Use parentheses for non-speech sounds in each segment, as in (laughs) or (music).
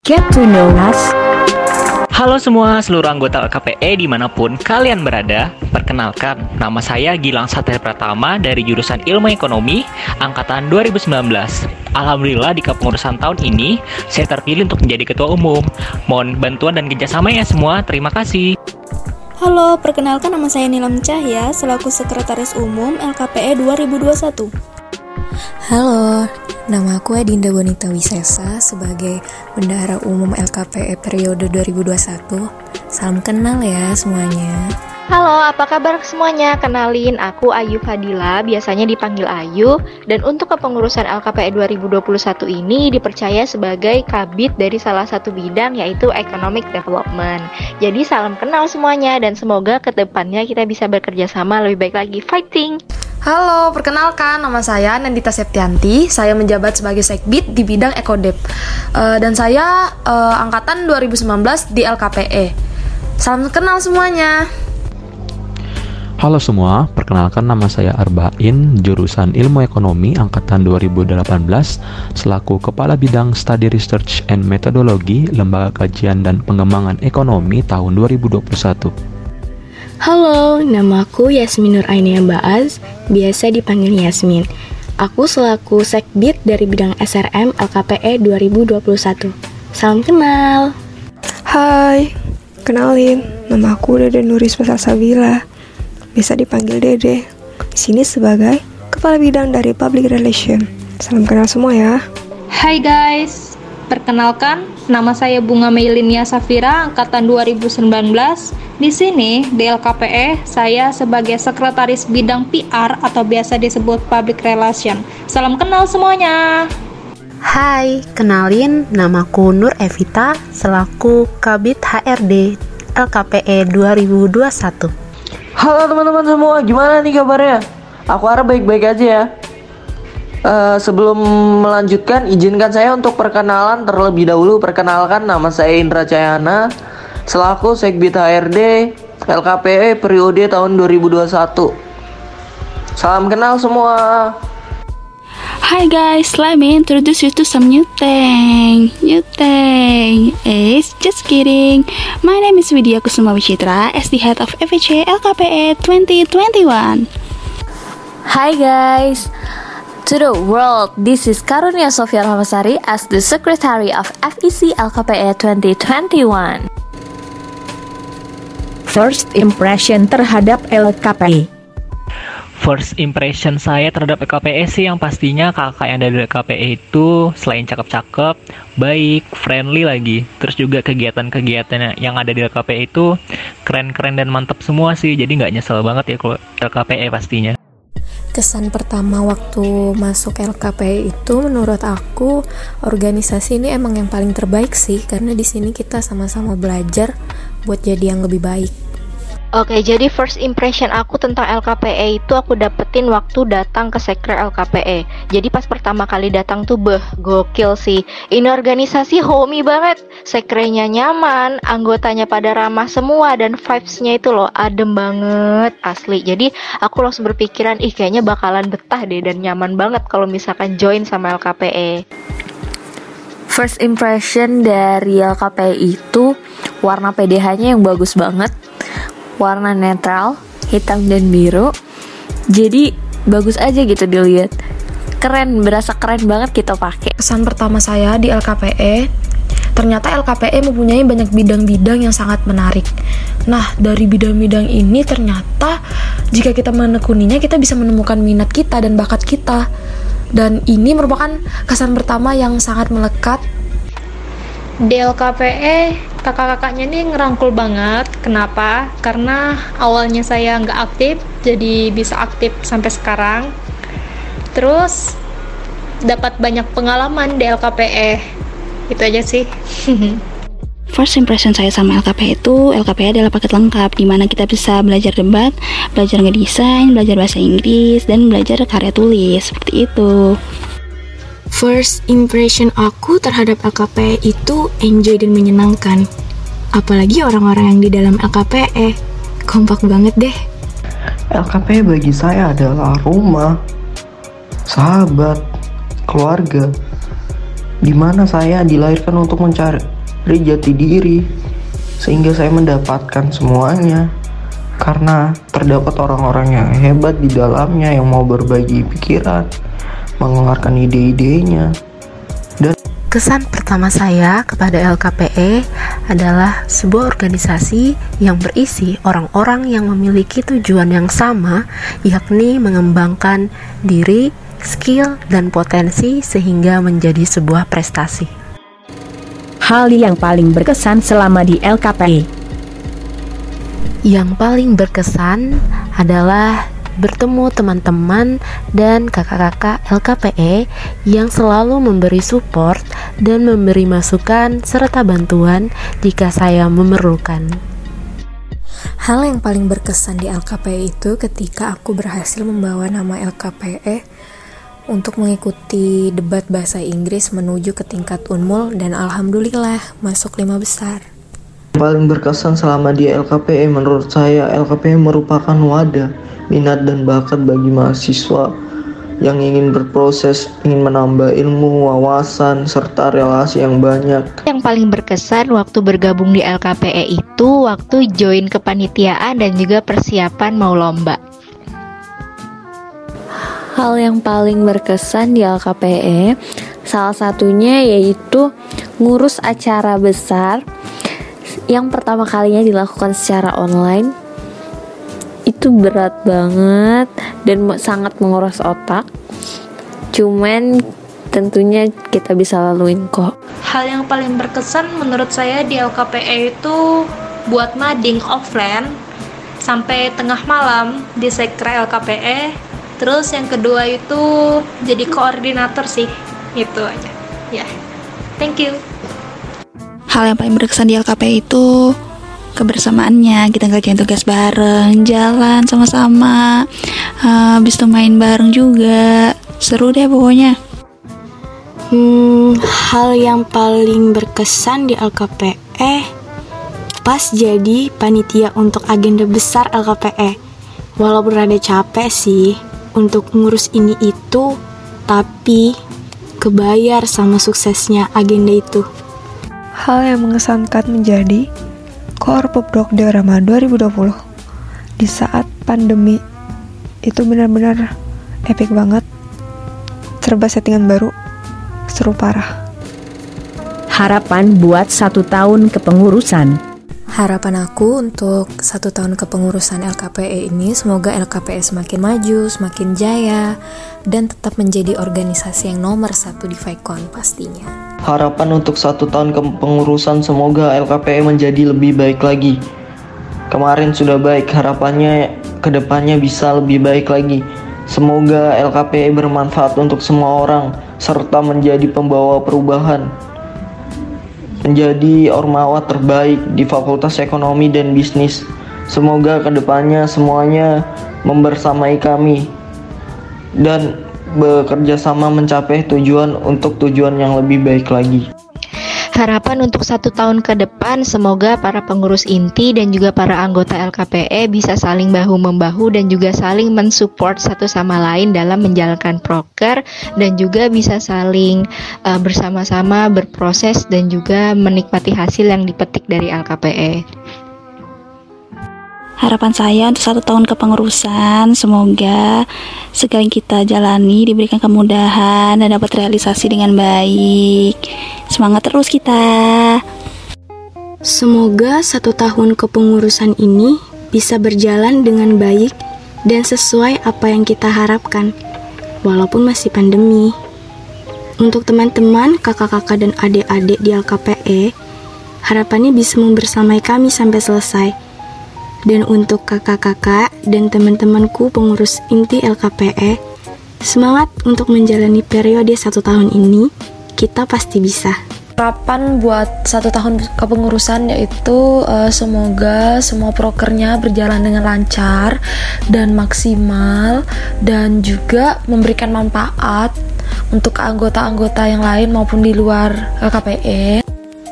Get to know us. Halo semua seluruh anggota LKPE di mana pun kalian berada. Perkenalkan, nama saya Gilang Satya Pratama dari jurusan Ilmu Ekonomi Angkatan 2019 Alhamdulillah di kepengurusan tahun ini Saya terpilih untuk menjadi ketua umum. Mohon bantuan dan kerjasama ya semua, terima kasih. Halo, perkenalkan nama saya Nilam Cahya selaku Sekretaris Umum LKPE 2021 Halo, nama aku Edinda Bonita Wisesa sebagai Bendahara Umum LKPE periode 2021. Salam kenal ya semuanya. Halo, apa kabar semuanya? Kenalin, aku Ayu Fadila, biasanya dipanggil Ayu, dan untuk kepengurusan LKPE 2021 ini dipercaya sebagai kabit dari salah satu bidang yaitu Economic Development. Jadi salam kenal semuanya, dan semoga ke depannya kita bisa bekerja sama lebih baik lagi. Fighting! Halo, perkenalkan nama saya Nandita Septianti. Saya menjabat sebagai Sekbid di bidang Ekodep. Uh, dan saya uh, angkatan 2019 di LKPE. Salam kenal semuanya. Halo semua, perkenalkan nama saya Arbain, jurusan Ilmu Ekonomi angkatan 2018 selaku Kepala Bidang Study Research and Methodology Lembaga Kajian dan Pengembangan Ekonomi tahun 2021. Halo, namaku Yasmin Nur Ainia Baaz, biasa dipanggil Yasmin. Aku selaku Sekbid dari bidang SRM LKPE 2021. Salam kenal. Hai, kenalin, nama aku Dede Nuris Sabila. Bisa dipanggil Dede. Di sini sebagai Kepala Bidang dari Public Relation. Salam kenal semua ya. Hai guys, perkenalkan nama saya Bunga Meilinia Safira angkatan 2019 di sini, di LKPE, saya sebagai sekretaris bidang PR atau biasa disebut public relation. Salam kenal semuanya. Hai, kenalin namaku Nur Evita selaku Kabit HRD LKPE 2021. Halo teman-teman semua, gimana nih kabarnya? Aku harap baik-baik aja ya. Uh, sebelum melanjutkan, izinkan saya untuk perkenalan terlebih dahulu. Perkenalkan, nama saya Indra Cayana selaku Sekbid HRD LKPE periode tahun 2021. Salam kenal semua. Hi guys, let me introduce you to some new thing. New thing is just kidding. My name is Widya Kusuma Wicitra as the head of FHA LKPE 2021. Hi guys. To the world, this is Karunia Sofia Ramasari as the Secretary of FEC LKPE 2021 first impression terhadap LKPI? First impression saya terhadap LKPE sih yang pastinya kakak yang dari LKPE itu selain cakep-cakep, baik, friendly lagi. Terus juga kegiatan-kegiatan yang ada di LKPE itu keren-keren dan mantap semua sih. Jadi nggak nyesel banget ya kalau LKPE pastinya. Kesan pertama waktu masuk LKPE itu menurut aku organisasi ini emang yang paling terbaik sih karena di sini kita sama-sama belajar buat jadi yang lebih baik. Oke, jadi first impression aku tentang LKPE itu aku dapetin waktu datang ke sekre LKPE. Jadi pas pertama kali datang tuh beh, gokil sih. Ini organisasi homey banget. Sekrenya nyaman, anggotanya pada ramah semua dan vibes-nya itu loh adem banget asli. Jadi aku langsung berpikiran, ih kayaknya bakalan betah deh dan nyaman banget kalau misalkan join sama LKPE. First impression dari LKPE itu warna PDH-nya yang bagus banget warna netral, hitam dan biru. Jadi bagus aja gitu dilihat. Keren, berasa keren banget kita pakai. Kesan pertama saya di LKPE, ternyata LKPE mempunyai banyak bidang-bidang yang sangat menarik. Nah, dari bidang-bidang ini ternyata jika kita menekuninya kita bisa menemukan minat kita dan bakat kita. Dan ini merupakan kesan pertama yang sangat melekat di LKPE kakak-kakaknya nih ngerangkul banget. Kenapa? Karena awalnya saya nggak aktif jadi bisa aktif sampai sekarang. Terus dapat banyak pengalaman di LKPE itu aja sih. (laughs) First impression saya sama LKPE itu, LKPE adalah paket lengkap di mana kita bisa belajar debat, belajar ngedesain, belajar bahasa Inggris, dan belajar karya tulis, seperti itu. First impression aku terhadap LKPE itu enjoy dan menyenangkan. Apalagi orang-orang yang di dalam LKPE. Kompak banget deh. LKPE bagi saya adalah rumah, sahabat, keluarga. di mana saya dilahirkan untuk mencari jati diri, sehingga saya mendapatkan semuanya. Karena terdapat orang-orang yang hebat di dalamnya yang mau berbagi pikiran, mengeluarkan ide-idenya, dan Kesan pertama saya kepada LKPE adalah sebuah organisasi yang berisi orang-orang yang memiliki tujuan yang sama, yakni mengembangkan diri, skill, dan potensi sehingga menjadi sebuah prestasi. Hal yang paling berkesan selama di LKPE. Yang paling berkesan adalah bertemu teman-teman dan kakak-kakak LKPE yang selalu memberi support dan memberi masukan serta bantuan jika saya memerlukan. Hal yang paling berkesan di LKPE itu ketika aku berhasil membawa nama LKPE untuk mengikuti debat bahasa Inggris menuju ke tingkat unmul dan alhamdulillah masuk lima besar. Paling berkesan selama di LKPE menurut saya LKPE merupakan wadah minat dan bakat bagi mahasiswa yang ingin berproses, ingin menambah ilmu, wawasan, serta relasi yang banyak. Yang paling berkesan waktu bergabung di LKPE itu waktu join kepanitiaan dan juga persiapan mau lomba. Hal yang paling berkesan di LKPE salah satunya yaitu ngurus acara besar yang pertama kalinya dilakukan secara online itu berat banget dan sangat menguras otak cuman tentunya kita bisa laluin kok Hal yang paling berkesan menurut saya di LKPE itu buat mading offline sampai tengah malam di sekre LKPE. Terus yang kedua itu jadi koordinator sih. Itu aja. Ya. Thank you. Hal yang paling berkesan di LKP itu kebersamaannya kita ngerjain tugas bareng jalan sama-sama uh, habis itu main bareng juga seru deh pokoknya Hmm, hal yang paling berkesan di LKPE pas jadi panitia untuk agenda besar LKPE. Walaupun rada capek sih untuk ngurus ini itu, tapi kebayar sama suksesnya agenda itu. Hal yang mengesankan menjadi Koor Pubdok Diorama 2020 di saat pandemi itu benar-benar epic banget. Serba settingan baru seru parah. Harapan buat satu tahun kepengurusan. Harapan aku untuk satu tahun kepengurusan LKPE ini semoga LKPE semakin maju, semakin jaya, dan tetap menjadi organisasi yang nomor satu di Vicon pastinya. Harapan untuk satu tahun kepengurusan semoga LKPE menjadi lebih baik lagi. Kemarin sudah baik, harapannya ke depannya bisa lebih baik lagi. Semoga LKPE bermanfaat untuk semua orang serta menjadi pembawa perubahan. Menjadi ormawa terbaik di Fakultas Ekonomi dan Bisnis. Semoga ke depannya semuanya membersamai kami dan bekerja sama mencapai tujuan untuk tujuan yang lebih baik lagi. Harapan untuk satu tahun ke depan, semoga para pengurus inti dan juga para anggota LKPE bisa saling bahu-membahu dan juga saling mensupport satu sama lain dalam menjalankan proker dan juga bisa saling uh, bersama-sama berproses dan juga menikmati hasil yang dipetik dari LKPE. Harapan saya untuk satu tahun kepengurusan, semoga segala yang kita jalani diberikan kemudahan dan dapat realisasi dengan baik. Semangat terus kita. Semoga satu tahun kepengurusan ini bisa berjalan dengan baik dan sesuai apa yang kita harapkan, walaupun masih pandemi. Untuk teman-teman, kakak-kakak, dan adik-adik di LKPE, harapannya bisa membersamai kami sampai selesai. Dan untuk kakak-kakak dan teman-temanku pengurus inti LKPE, semangat untuk menjalani periode satu tahun ini, kita pasti bisa. Harapan buat satu tahun kepengurusan yaitu uh, semoga semua prokernya berjalan dengan lancar dan maksimal dan juga memberikan manfaat untuk anggota-anggota yang lain maupun di luar LKPE.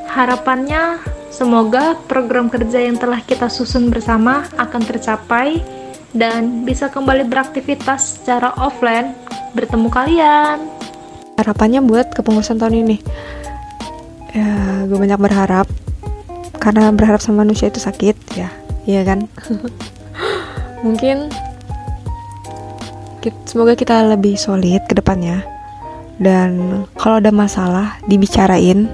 Harapannya semoga program kerja yang telah kita susun bersama akan tercapai dan bisa kembali beraktivitas secara offline. Bertemu kalian. harapannya buat kepengurusan tahun ini. Ya gue banyak berharap. Karena berharap sama manusia itu sakit ya. Iya kan? (laughs) Mungkin semoga kita lebih solid ke depannya. Dan kalau ada masalah dibicarain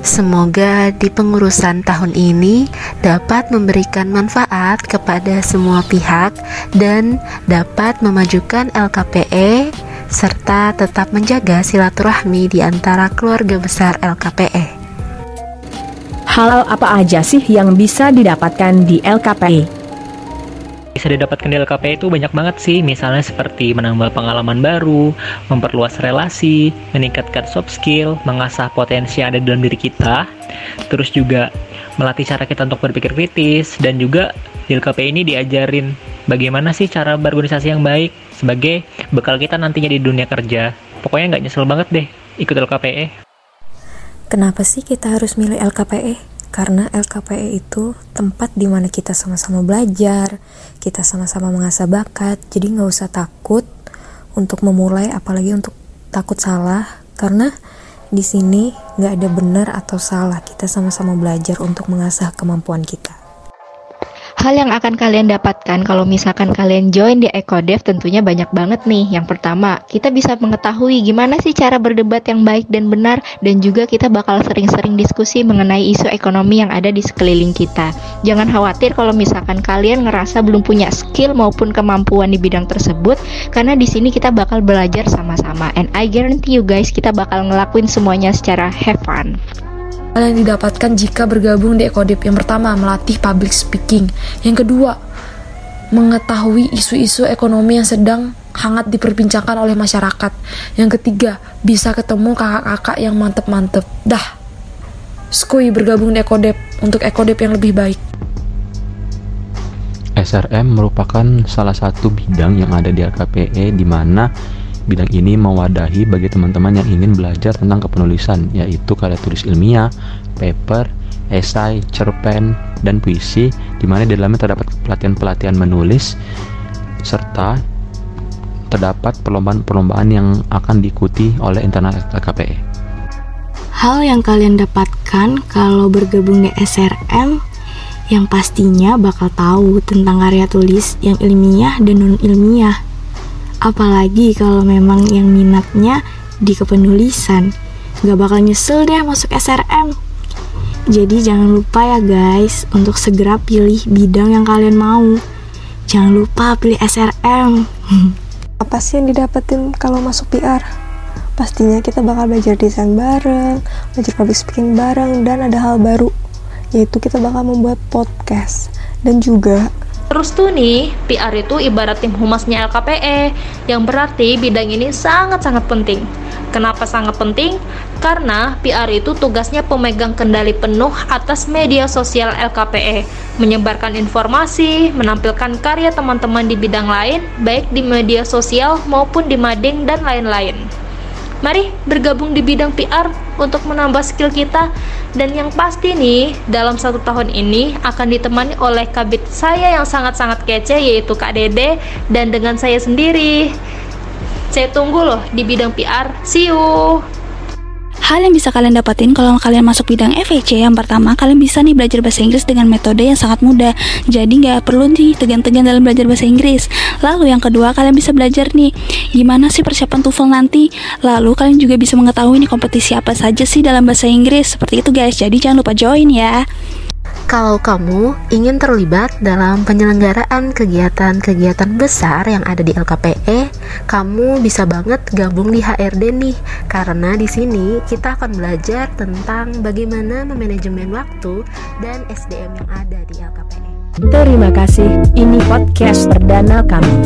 Semoga di pengurusan tahun ini dapat memberikan manfaat kepada semua pihak dan dapat memajukan LKPE serta tetap menjaga silaturahmi di antara keluarga besar LKPE. Hal apa aja sih yang bisa didapatkan di LKPE? Bisa didapatkan di LKP itu banyak banget sih. Misalnya seperti menambah pengalaman baru memperluas relasi meningkatkan soft skill mengasah potensi yang ada dalam diri kita. Terus juga melatih cara kita untuk berpikir kritis. Dan juga di LKP ini diajarin bagaimana sih cara berorganisasi yang baik sebagai bekal kita nantinya di dunia kerja. Pokoknya nggak nyesel banget deh ikut LKPE Kenapa sih kita harus milih LKPE? Karena LKPE itu tempat di mana kita sama-sama belajar, kita sama-sama mengasah bakat, jadi nggak usah takut untuk memulai, apalagi untuk takut salah, karena di sini nggak ada benar atau salah, kita sama-sama belajar untuk mengasah kemampuan kita. Hal yang akan kalian dapatkan kalau misalkan kalian join di EcoDev tentunya banyak banget nih. Yang pertama, kita bisa mengetahui gimana sih cara berdebat yang baik dan benar dan juga kita bakal sering-sering diskusi mengenai isu ekonomi yang ada di sekeliling kita. Jangan khawatir kalau misalkan kalian ngerasa belum punya skill maupun kemampuan di bidang tersebut karena di sini kita bakal belajar sama-sama and I guarantee you guys kita bakal ngelakuin semuanya secara have fun. Hal yang didapatkan jika bergabung di Ekodip yang pertama melatih public speaking, yang kedua mengetahui isu-isu ekonomi yang sedang hangat diperbincangkan oleh masyarakat, yang ketiga bisa ketemu kakak-kakak yang mantep-mantep. Dah, skui bergabung di Ekodep untuk Ekodep yang lebih baik. SRM merupakan salah satu bidang yang ada di LKPE di mana Bidang ini mewadahi bagi teman-teman yang ingin belajar tentang kepenulisan, yaitu karya tulis ilmiah, paper, esai, cerpen, dan puisi, di mana di dalamnya terdapat pelatihan-pelatihan menulis, serta terdapat perlombaan-perlombaan yang akan diikuti oleh internal LKPE. Hal yang kalian dapatkan kalau bergabung di SRM yang pastinya bakal tahu tentang karya tulis yang ilmiah dan non-ilmiah Apalagi kalau memang yang minatnya di kepenulisan, gak bakal nyesel deh masuk SRM. Jadi jangan lupa ya guys untuk segera pilih bidang yang kalian mau. Jangan lupa pilih SRM. (laughs) Apa sih yang didapetin kalau masuk PR? Pastinya kita bakal belajar desain bareng, belajar public speaking bareng, dan ada hal baru, yaitu kita bakal membuat podcast. Dan juga Terus tuh nih, PR itu ibarat tim humasnya LKPE, yang berarti bidang ini sangat-sangat penting. Kenapa sangat penting? Karena PR itu tugasnya pemegang kendali penuh atas media sosial LKPE, menyebarkan informasi, menampilkan karya teman-teman di bidang lain, baik di media sosial maupun di mading dan lain-lain. Mari bergabung di bidang PR untuk menambah skill kita dan yang pasti nih dalam satu tahun ini akan ditemani oleh kabit saya yang sangat-sangat kece yaitu Kak Dede dan dengan saya sendiri. Saya tunggu loh di bidang PR. See you. Hal yang bisa kalian dapatin kalau kalian masuk bidang FEC yang pertama kalian bisa nih belajar bahasa Inggris dengan metode yang sangat mudah. Jadi nggak perlu nih tegan-tegan dalam belajar bahasa Inggris. Lalu yang kedua kalian bisa belajar nih gimana sih persiapan TOEFL nanti. Lalu kalian juga bisa mengetahui nih kompetisi apa saja sih dalam bahasa Inggris. Seperti itu guys. Jadi jangan lupa join ya kalau kamu ingin terlibat dalam penyelenggaraan kegiatan-kegiatan besar yang ada di LKPE, kamu bisa banget gabung di HRD nih, karena di sini kita akan belajar tentang bagaimana memanajemen waktu dan SDM yang ada di LKPE. Terima kasih, ini podcast perdana kami.